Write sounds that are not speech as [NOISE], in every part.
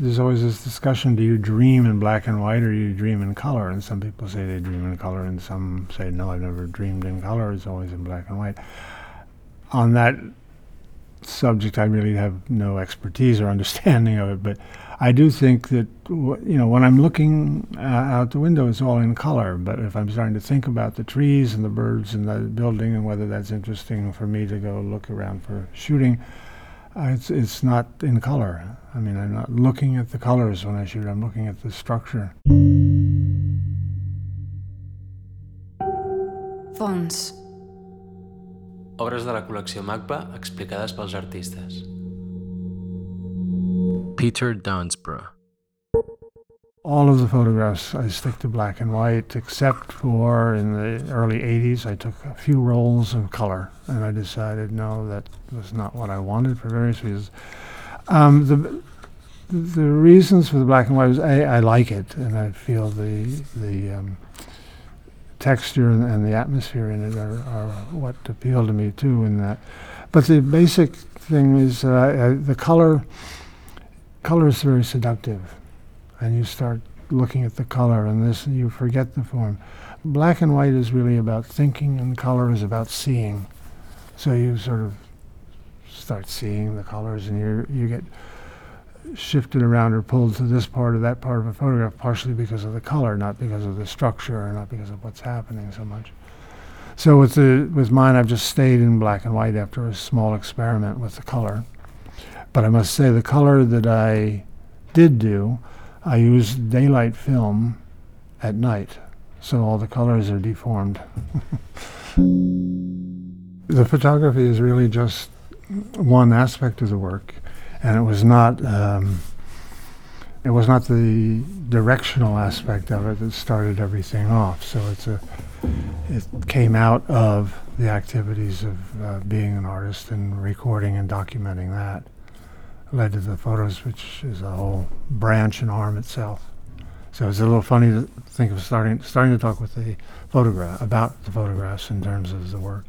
there's always this discussion: Do you dream in black and white, or do you dream in color? And some people say they dream in color, and some say no, I've never dreamed in color. It's always in black and white. On that subject, I really have no expertise or [LAUGHS] understanding of it, but I do think that you know when I'm looking uh, out the window, it's all in color. But if I'm starting to think about the trees and the birds and the building and whether that's interesting for me to go look around for shooting, uh, it's it's not in color. I mean, I'm not looking at the colors when I shoot. I'm looking at the structure. Fons. Obres de la col·lecció MACBA explicades pels artistes. Peter Downsbrough. All of the photographs I stick to black and white, except for in the early 80s, I took a few rolls of color, and I decided no, that was not what I wanted for various reasons. Um, the the reasons for the black and white was a I like it, and I feel the the um, texture and, and, the atmosphere in it are, are, what appeal to me too. In that, but the basic thing is uh, the color color is very seductive, and you start looking at the color and this, and you forget the form. Black and white is really about thinking, and color is about seeing. So you sort of start seeing the colors, and you you get shifted around or pulled to this part or that part of a photograph, partially because of the color, not because of the structure, or not because of what's happening so much. So with the with mine, I've just stayed in black and white after a small experiment with the color. But I must say, the color that I did do, I used daylight film at night, so all the colors are deformed. [LAUGHS] the photography is really just one aspect of the work, and it was not. Um, it was not the directional aspect of it that started everything off. So it's a, it came out of the activities of uh, being an artist and recording and documenting that led to the photos, which is a whole branch and arm itself. So it's a little funny to think of starting starting to talk with the photograph about the photographs in terms of the work.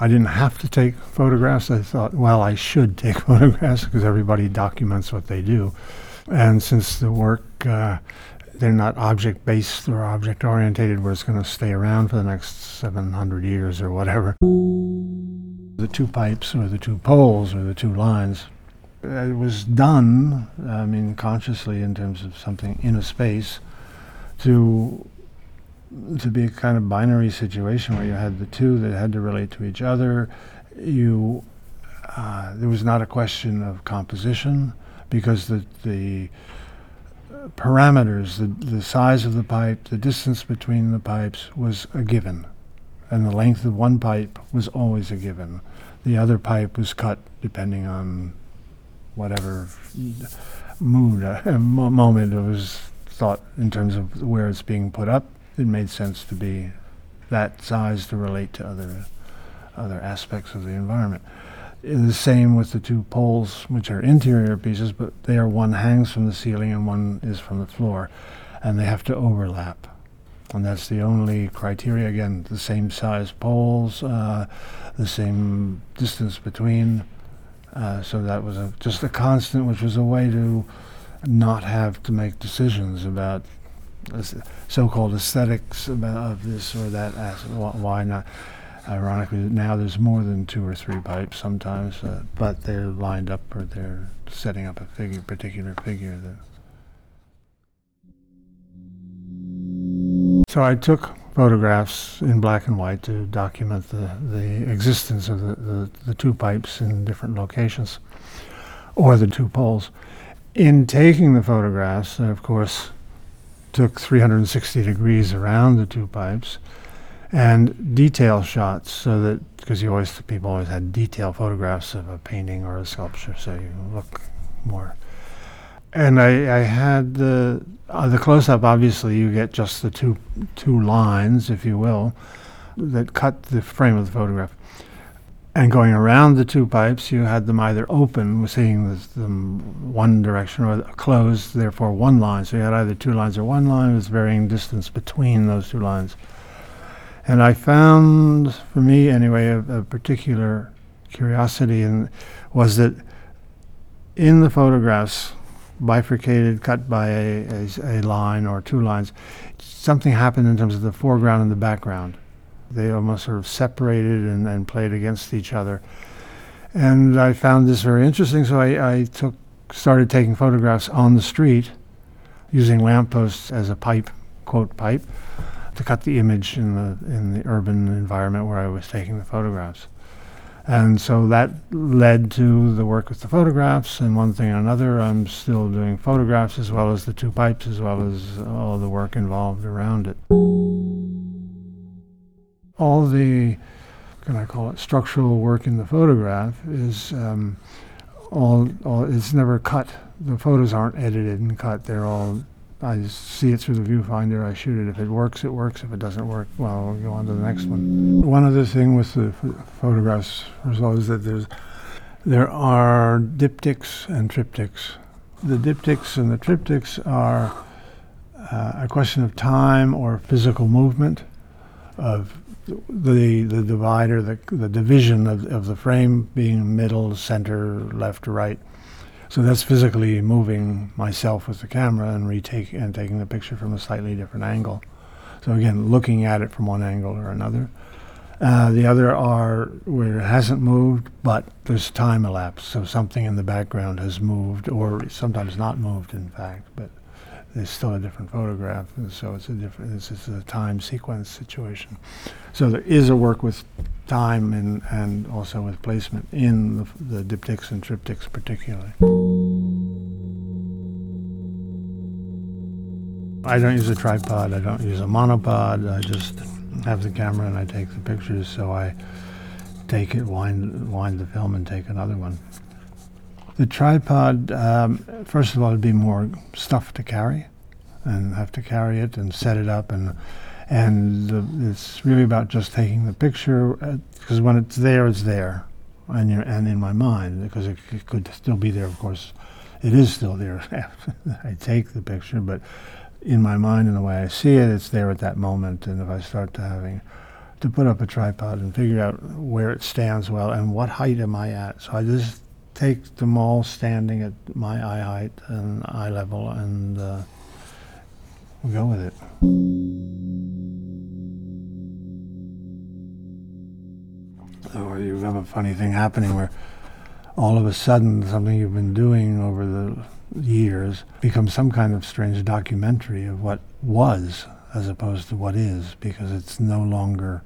I didn't have to take photographs. I thought, well, I should take [LAUGHS] photographs because everybody documents what they do. And since the work, uh, they're not object based or object orientated, where it's going to stay around for the next 700 years or whatever. The two pipes or the two poles or the two lines it was done, I mean, consciously in terms of something in a space, to to be a kind of binary situation where you had the two that had to relate to each other. You uh, there was not a question of composition because the the parameters, the the size of the pipe, the distance between the pipes was a given, and the length of one pipe was always a given. The other pipe was cut depending on whatever mood, [LAUGHS] moment it was thought in terms of where it's being put up, it made sense to be that size to relate to other other aspects of the environment. The same with the two poles, which are interior pieces, but they are one hangs from the ceiling and one is from the floor, and they have to overlap. And that's the only criteria. Again, the same size poles, uh, the same distance between uh, so that was a, just a constant, which was a way to not have to make decisions about so-called aesthetics of this or that. Why not? Ironically, now there's more than two or three pipes sometimes, uh, but they're lined up or they're setting up a figure, particular figure. That so I took photographs in black and white to document the, the existence of the, the, the two pipes in different locations or the two poles. In taking the photographs, of course, took 360 degrees around the two pipes and detail shots so that because you always people always had detail photographs of a painting or a sculpture so you look more and I, I had the uh, the close up. Obviously, you get just the two two lines, if you will, that cut the frame of the photograph. And going around the two pipes, you had them either open, seeing them one direction, or closed, therefore one line. So you had either two lines or one line with varying distance between those two lines. And I found, for me anyway, a, a particular curiosity in, was that in the photographs bifurcated, cut by a line or two lines. Something happened in terms of the foreground and the background. They almost sort of separated and, and played against each other. And I found this very interesting, so I, I took started taking photographs on the street using lampposts as a pipe, quote pipe, to cut the image in the in the urban environment where I was taking the photographs. And so that led to the work with the photographs, and one thing and another. I'm still doing photographs as well as the two pipes, as well as all the work involved around it. All the, can I call it, structural work in the photograph is um, all, all. It's never cut. The photos aren't edited and cut. They're all. I see it through the viewfinder. I shoot it. If it works, it works. If it doesn't work, well, we'll go on to the next one. One other thing with the ph- photographs is that there's there are diptychs and triptychs. The diptychs and the triptychs are uh, a question of time or physical movement of the the divider, the the division of, of the frame being middle, center, left, right. So that's physically moving myself with the camera and retake and taking the picture from a slightly different angle. So again, looking at it from one angle or another. Uh, the other are where it hasn't moved, but there's time elapsed. So something in the background has moved, or sometimes not moved, in fact, but there's still a different photograph. And so it's a different. This is a time sequence situation. So there is a work with time and, and also with placement in the, the diptychs and triptychs particularly. I don't use a tripod. I don't use a monopod. I just have the camera and I take the pictures. So I take it, wind, wind the film, and take another one. The tripod, um, first of all, it'd be more stuff to carry, and have to carry it and set it up, and and the, it's really about just taking the picture because when it's there, it's there, and you're, and in my mind because it, it could still be there. Of course, it is still there. [LAUGHS] I take the picture, but in my mind and the way I see it, it's there at that moment. And if I start to having to put up a tripod and figure out where it stands well and what height am I at, so I just take them all standing at my eye height and eye level and uh, we go with it. Or you have a funny thing happening where all of a sudden something you've been doing over the years becomes some kind of strange documentary of what was as opposed to what is because it's no longer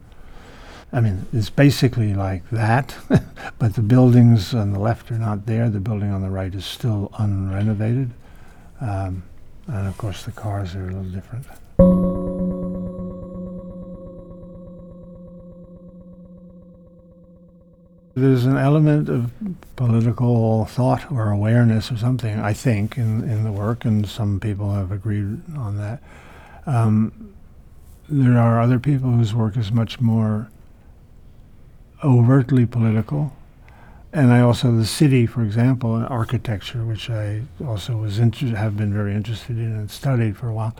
I mean, it's basically like that, [LAUGHS] but the buildings on the left are not there. The building on the right is still unrenovated. Um, and of course, the cars are a little different. There's an element of political thought or awareness or something, I think, in, in the work, and some people have agreed on that. Um, there are other people whose work is much more overtly political. And I also, the city, for example, and architecture, which I also was inter- have been very interested in and studied for a while,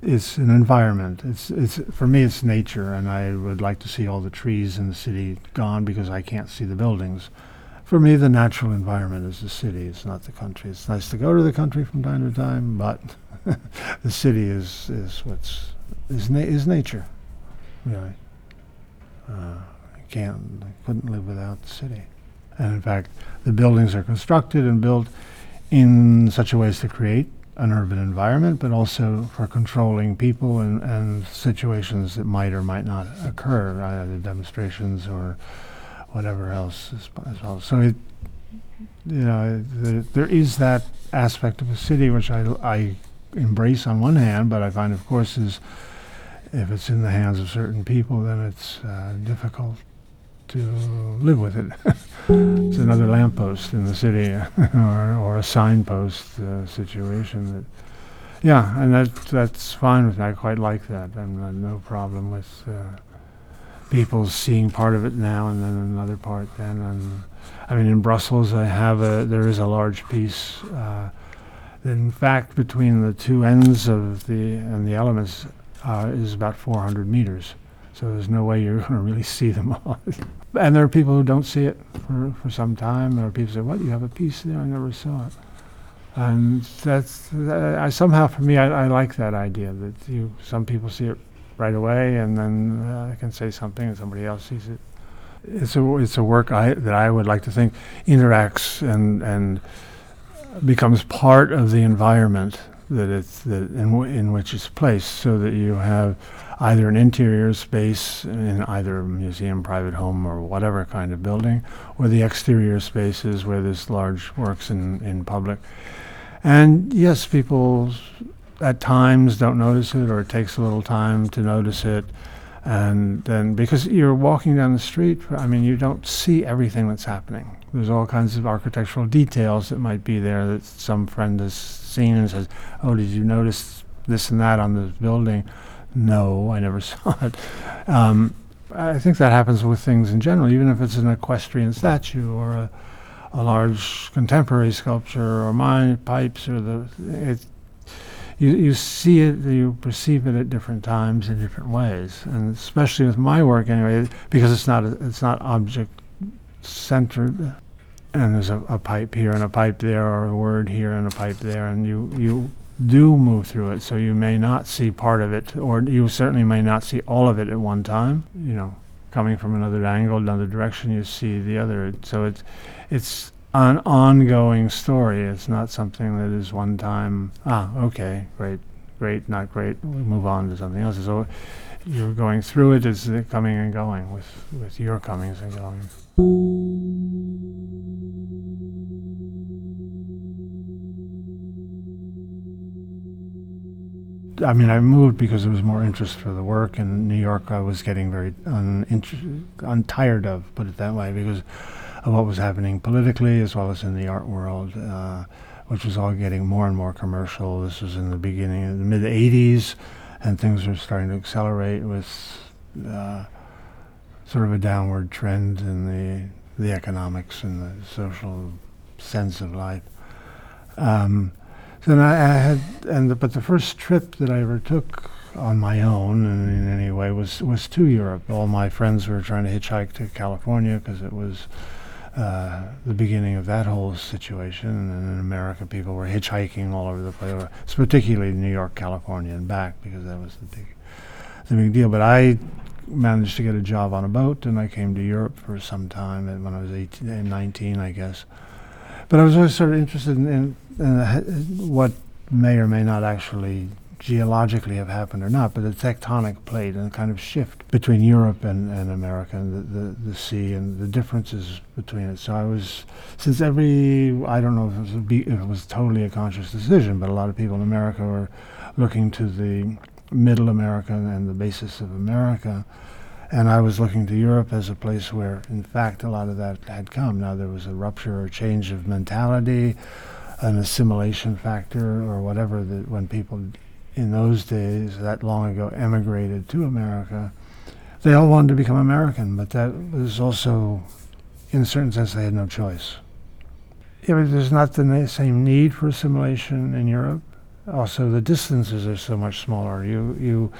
it's an environment. It's, it's, for me, it's nature, and I would like to see all the trees in the city gone because I can't see the buildings. For me, the natural environment is the city, it's not the country. It's nice to go to the country from time to time, but [LAUGHS] the city is, is what's, is, na- is nature, really. Uh, can't I couldn't live without the city. And in fact, the buildings are constructed and built in such a way as to create an urban environment, but also for controlling people and, and situations that might or might not occur, either demonstrations or whatever else as, as well. So it, you know, the, there is that aspect of a city which I, I embrace on one hand, but I find, of course, is if it's in the hands of certain people, then it's uh, difficult to live with it. [LAUGHS] it's another lamppost in the city, [LAUGHS] or, or a signpost uh, situation. That, yeah, and that that's fine with me. I quite like that. I'm not, no problem with uh, people seeing part of it now and then another part then. And I mean, in Brussels, I have a there is a large piece. Uh, in fact, between the two ends of the and the elements uh, is about 400 meters. So there's no way you're [LAUGHS] going to really see them all. And there are people who don't see it for, for some time. There are people who say, "What? You have a piece there? I never saw it." And that's that, I somehow for me I, I like that idea that you some people see it right away and then uh, I can say something and somebody else sees it. It's a it's a work I that I would like to think interacts and and becomes part of the environment that it's that in, w- in which it's placed so that you have either an interior space in either a museum, private home, or whatever kind of building, or the exterior spaces where this large works in, in public. And yes, people at times don't notice it, or it takes a little time to notice it. And then, because you're walking down the street, I mean, you don't see everything that's happening. There's all kinds of architectural details that might be there that some friend has and says, Oh, did you notice this and that on this building? No, I never [LAUGHS] saw it. Um, I think that happens with things in general, even if it's an equestrian statue or a, a large contemporary sculpture or mine pipes or the it, you you see it, you perceive it at different times in different ways, and especially with my work anyway, because it's not a, it's not object centered, and there's a, a pipe here and a pipe there, or a word here and a pipe there, and you you do move through it, so you may not see part of it, or you certainly may not see all of it at one time. You know, coming from another angle, another direction, you see the other. So it's it's an ongoing story. It's not something that is one time. Ah, okay, great, great, not great. We move on to something else. So you're going through it. It's the coming and going with with your comings and goings. I mean, I moved because there was more interest for the work. In New York, I was getting very untired of, put it that way, because of what was happening politically as well as in the art world, uh, which was all getting more and more commercial. This was in the beginning, of the mid 80s, and things were starting to accelerate with uh, sort of a downward trend in the, the economics and the social sense of life. Um, so I, I had, and the, but the first trip that I ever took on my own, and in any way, was was to Europe. All my friends were trying to hitchhike to California because it was uh, the beginning of that whole situation. And in America, people were hitchhiking all over the place, particularly New York, California, and back because that was the big, the big deal. But I managed to get a job on a boat, and I came to Europe for some time. And when I was 18, 19, I guess. But I was always sort of interested in, in, in what may or may not actually geologically have happened or not, but the tectonic plate and the kind of shift between Europe and, and America and the, the, the sea and the differences between it. So I was, since every, I don't know if it, was be, if it was totally a conscious decision, but a lot of people in America were looking to the middle America and the basis of America. And I was looking to Europe as a place where, in fact, a lot of that had come. Now there was a rupture or change of mentality, an assimilation factor, or whatever that when people in those days, that long ago, emigrated to America, they all wanted to become American, but that was also, in a certain sense, they had no choice. Yeah, but there's not the same need for assimilation in Europe. Also, the distances are so much smaller. You, you,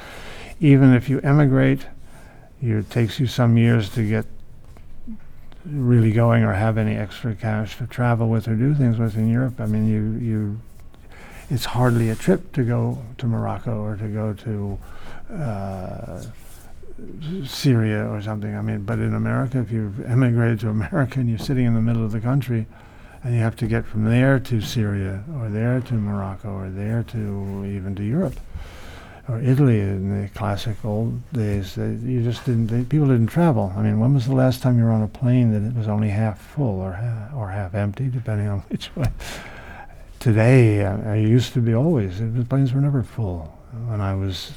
even if you emigrate, you, it takes you some years to get really going or have any extra cash to travel with or do things with in Europe. I mean, you, you it's hardly a trip to go to Morocco or to go to uh, Syria or something. I mean, but in America, if you've emigrated to America and you're sitting in the middle of the country, and you have to get from there to Syria or there to Morocco or there to even to Europe or Italy in the classic old days, they, you just didn't. They, people didn't travel. I mean, when was the last time you were on a plane that it was only half full or half, or half empty, depending on [LAUGHS] which way? Today, uh, I used to be always. The planes were never full when I was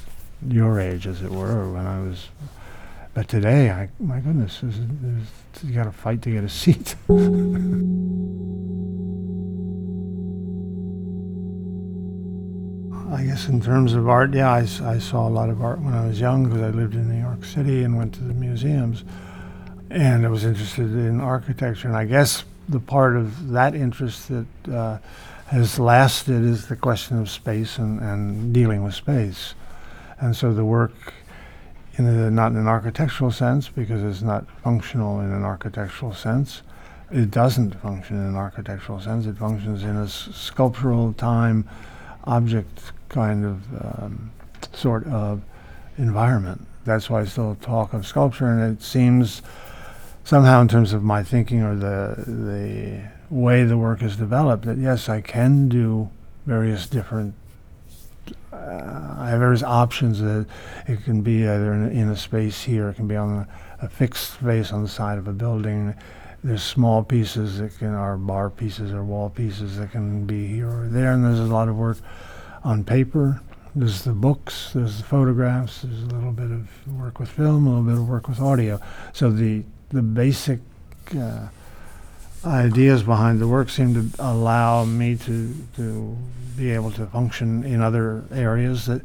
your age, as it were, or when I was. But today, I, my goodness, there's, there's, you got to fight to get a [LAUGHS] seat. Guess in terms of art, yeah, I saw a lot of art when I was young because I lived in New York City and went to the museums. And I was interested in architecture. And I guess the part of that interest that uh, has lasted is the question of space and, and dealing with space. And so the work, in the, not in an architectural sense, because it's not functional in an architectural sense, it doesn't function in an architectural sense. It functions in a s- sculptural time object kind of um, sort of environment. That's why I still talk of sculpture, and it seems somehow, in terms of my thinking or the the way the work is developed, that yes, I can do various different. Uh, I have various options. That it can be either in a, in a space here, it can be on a, a fixed space on the side of a building. There's small pieces that can are bar pieces or wall pieces that can be here or there, and there's a lot of work on paper. There's the books, there's the photographs, there's a little bit of work with film, a little bit of work with audio. So the the basic uh, ideas behind the work seem to allow me to to be able to function in other areas that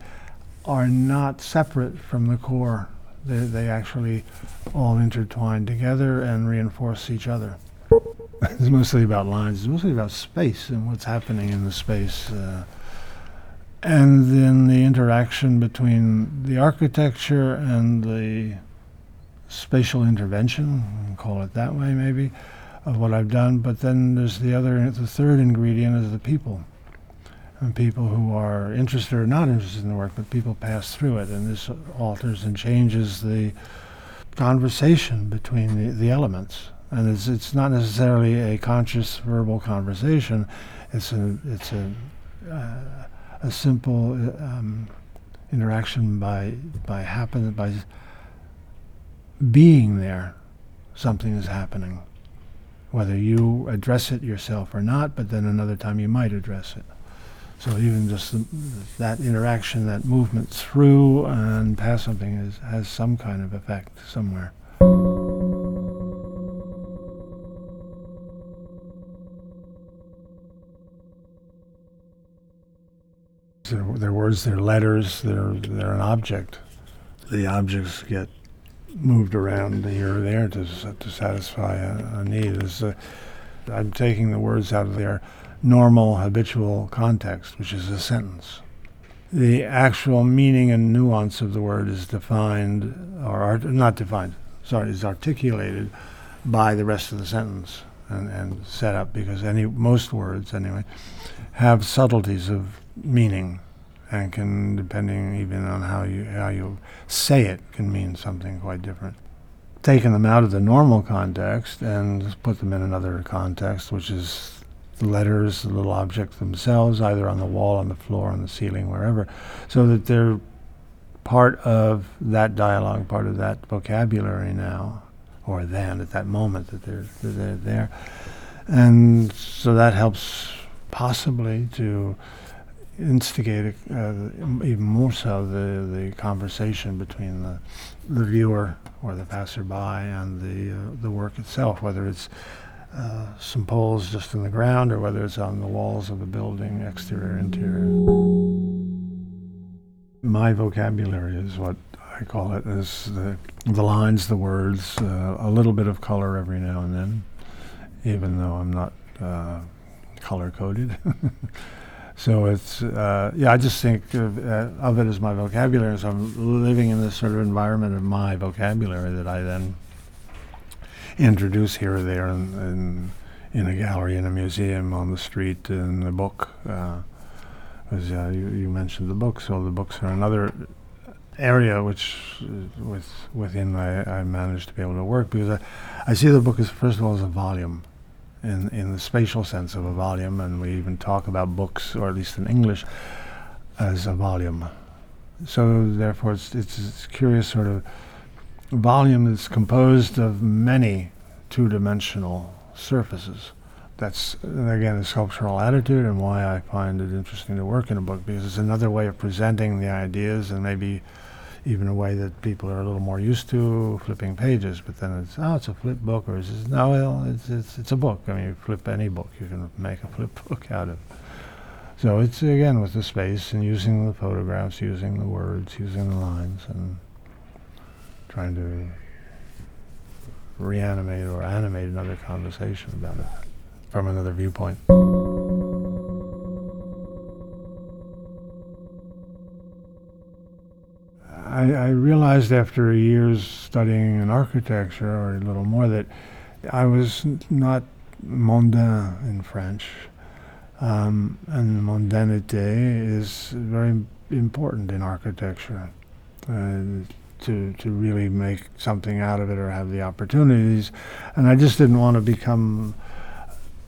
are not separate from the core. They, they actually all intertwine together and reinforce each other. it's mostly about lines. It's mostly about space and what's happening in the space. Uh, and then the interaction between the architecture and the spatial intervention, call it that way maybe, of what I've done. But then there's the other, the third ingredient is the people. And people who are interested or not interested in the work, but people pass through it. And this alters and changes the conversation between the, the elements. And it's, it's not necessarily a conscious verbal conversation. It's a, it's a, uh, a simple uh, um, interaction by by happen by being there. Something is happening, whether you address it yourself or not. But then another time you might address it. So even just the, that interaction, that movement through and past something is, has some kind of effect somewhere. They're words, they're letters, they're, they're an object. The objects get moved around here or there to, to satisfy a, a need. I'm taking the words out of their normal, habitual context, which is a sentence. The actual meaning and nuance of the word is defined, or art, not defined, sorry, is articulated by the rest of the sentence and, and set up because any most words anyway have subtleties of meaning and can depending even on how you how you say it can mean something quite different. Taking them out of the normal context and put them in another context which is the letters the little objects themselves either on the wall on the floor on the ceiling wherever so that they're part of that dialogue part of that vocabulary now or then at that moment that they're, that they're there. And so that helps possibly to instigate uh, even more so the, the conversation between the, the viewer or the passerby and the, uh, the work itself, whether it's uh, some poles just in the ground or whether it's on the walls of a building, exterior, interior. My vocabulary is what I call it, is the, the lines, the words, uh, a little bit of color every now and then, even though I'm not uh, color coded. [LAUGHS] so it's uh, yeah. I just think of, uh, of it as my vocabulary. So I'm living in this sort of environment of my vocabulary that I then introduce here or there in, in, in a gallery, in a museum, on the street, in a book. Uh, as uh, you, you mentioned the books, so the books are another area which uh, with within I, I managed to be able to work because I, I see the book as first of all as a volume in, in the spatial sense of a volume, and we even talk about books, or at least in English, as a volume. So therefore, it's it's this curious sort of volume that's composed of many two-dimensional surfaces. That's again a sculptural attitude, and why I find it interesting to work in a book because it's another way of presenting the ideas, and maybe even a way that people are a little more used to flipping pages. But then it's oh, it's a flip book, or it's no, well, it's it's it's a book. I mean, you flip any book, you can make a [LAUGHS] flip book out of. So it's again with the space and using the photographs, using the words, using the lines, and trying to reanimate or animate another conversation about it from another viewpoint. I, I realized after years studying in architecture, or a little more, that I was not mondain in French, um, and mondanité is very important in architecture. Uh, to to really make something out of it or have the opportunities, and I just didn't want to become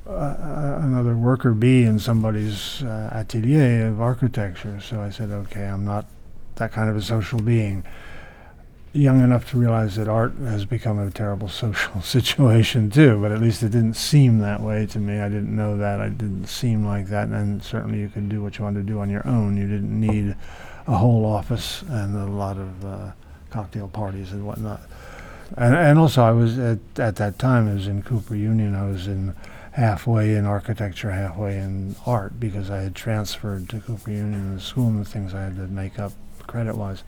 uh, uh, another worker bee in somebody's uh, atelier of architecture. So I said, okay, I'm not that kind of a social being. Young enough to realize that art has become a terrible [LAUGHS] social situation too, but at least it didn't seem that way to me. I didn't know that. I didn't seem like that, and certainly you could do what you wanted to do on your own. You didn't need a whole office and a lot of uh, cocktail parties and whatnot. And, and also, I was at, at that time, I was in Cooper Union. I was in halfway in architecture, halfway in art because I had transferred to Cooper Union the school and the things I had to make up credit was.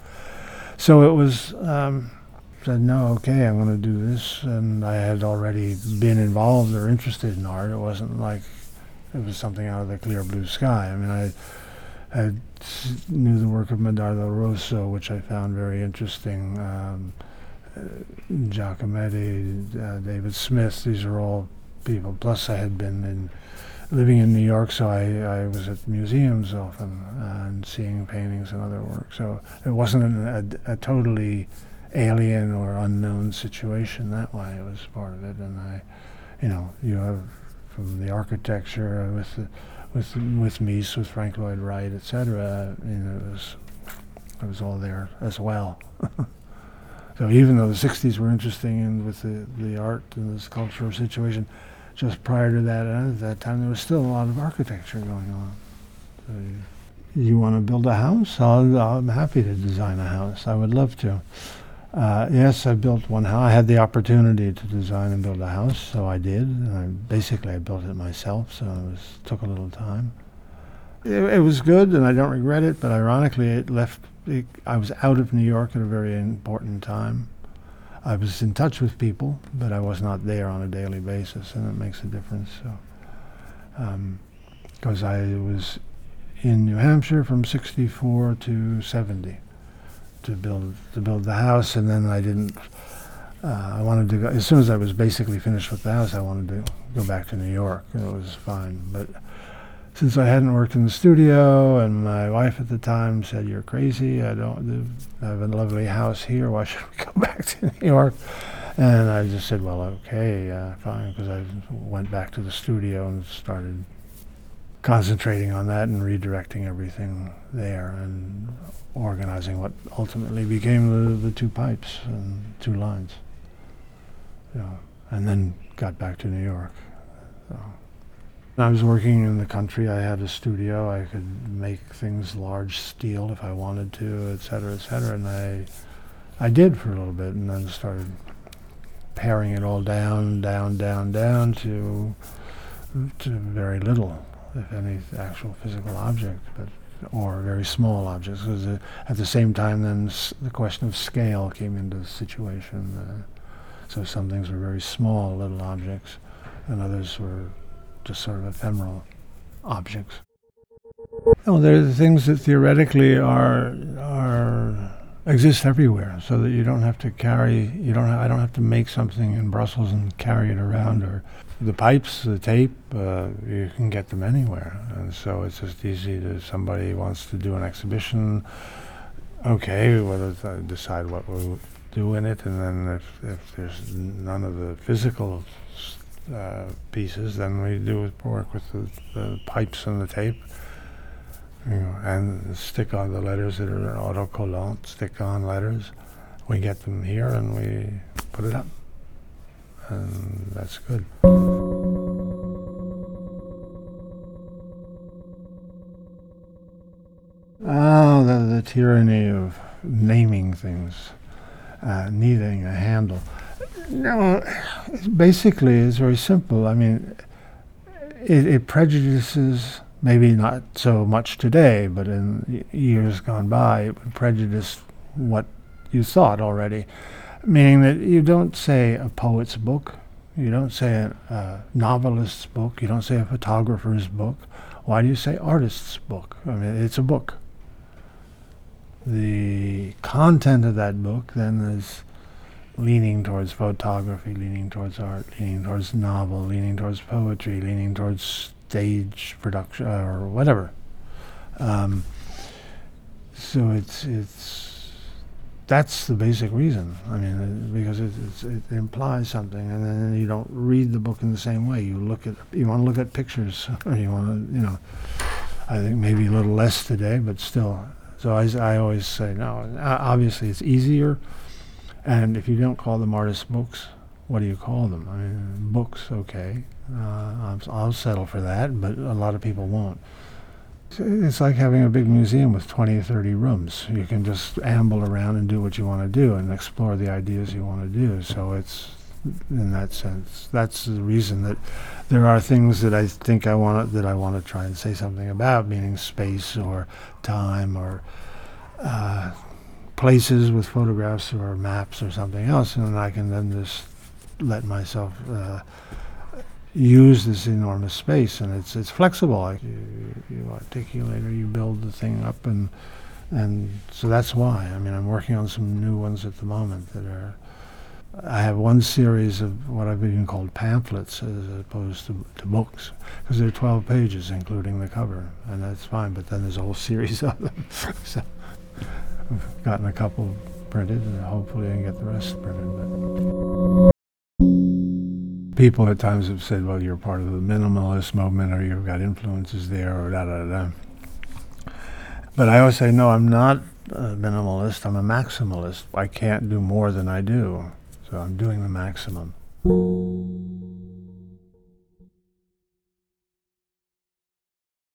So it was, um, said, no, okay, I'm going to do this. And I had already been involved or interested in art. It wasn't like it was something out of the clear blue sky. I mean, I s- knew the work of Medardo Rosso, which I found very interesting. Um, uh, Giacometti, uh, David Smith, these are all people. Plus, I had been in living in New York, so I, I was at museums often and seeing paintings and other work. So it wasn't an, a, a totally alien or unknown situation that way. It was part of it, and I, you know, you have from the architecture with the, with with Mies, with Frank Lloyd Wright, etc. You know, it was it was all there as well. [LAUGHS] so even though the '60s were interesting and with the the art and this cultural situation, just prior to that, at that time, there was still a lot of architecture going on. So you, you want to build a house? I'll, I'm happy to design a house. I would love to. Uh, yes, I built one house. I had the opportunity to design and build a house, so I did. I, basically, I built it myself, so it was, took a little time. It, it was good, and I don't regret it. But ironically, it left. It, I was out of New York at a very important time. I was in touch with people, but I was not there on a daily basis, and it makes a difference. So, because I was in New Hampshire from '64 to '70 to build to build the house, and then I didn't. Uh, I wanted to go as soon as I was basically finished with the house. I wanted to go back to New York. It was fine, but since I hadn't worked in the studio, and my wife at the time said, "You're crazy. I don't I have a lovely house here. Why should we [LAUGHS] go back to New York?" And I just said, "Well, okay, uh, fine," because I went back to the studio and started concentrating on that and redirecting everything there and organizing what ultimately became the, the two pipes and two lines. Know, and then got back to New York. So. I was working in the country. I had a studio. I could make things large steel if I wanted to, et cetera, et cetera. And I, I did for a little bit, and then started paring it all down, down, down, down to, to very little, if any, actual physical object, but or very small objects. Because uh, at the same time, then s- the question of scale came into the situation. Uh, so some things were very small, little objects, and others were just sort of ephemeral objects. No, there are things that theoretically are are exist everywhere, so that you don't have to carry. You don't. I don't have to make something in Brussels and carry it around. Or the pipes, the tape, uh, you can get them anywhere, and so it's just easy to. Somebody wants to do an exhibition. Okay, whether to decide what we'll do in it, and then if if there's none of the physical uh, pieces, than we do work with the, the pipes and the tape, you know, and stick on the letters that are autocollant, stick on letters. We get them here and we put it up, and that's good. Ah, the, the tyranny of naming things, uh, needing a handle. No, basically it's very simple. I mean, it, it prejudices maybe not so much today, but in years gone by, it would prejudice what you thought already. Meaning that you don't say a poet's book, you don't say a, a novelist's book, you don't say a photographer's book. Why do you say artist's book? I mean, it's a book. The content of that book then is leaning towards photography, leaning towards art, leaning towards novel, leaning towards poetry, leaning towards stage production or whatever. Um, so it's it's that's the basic reason. I mean, uh, because it, it implies something, and then you don't read the book in the same way. You look at you want to look at pictures, [LAUGHS] or you want to you know. I think maybe a little less today, but still. So I, I always say no. uh, Obviously, it's easier, and if you don't call them artist books, what do you call them? I mean, books, okay. Uh, I'll, settle for that, but a lot of people won't. It's- like having a big museum with 20 or 30 rooms. You can just amble around and do what you want to do and explore the ideas you want to do. So it's, in that sense, that's the reason that there are things that I think I want that I want to try and say something about, meaning space or time or uh, places with photographs or maps or something else, and I can then just let myself uh, use this enormous space, and it's it's flexible. Like you, you articulate or you build the thing up, and and so that's why. I mean, I'm working on some new ones at the moment that are. I have one series of what I've even called pamphlets as opposed to, to books, because they're 12 pages, including the cover, and that's fine. But then there's a whole [LAUGHS] series of them. so I've gotten a couple printed, and hopefully I can get the rest printed. But people at times have said, "Well, you're part of the minimalist movement, or you've got influences there, or da da da." But I always say, "No, I'm not a minimalist. I'm a maximalist. I can't do more than I do, so I'm doing the maximum."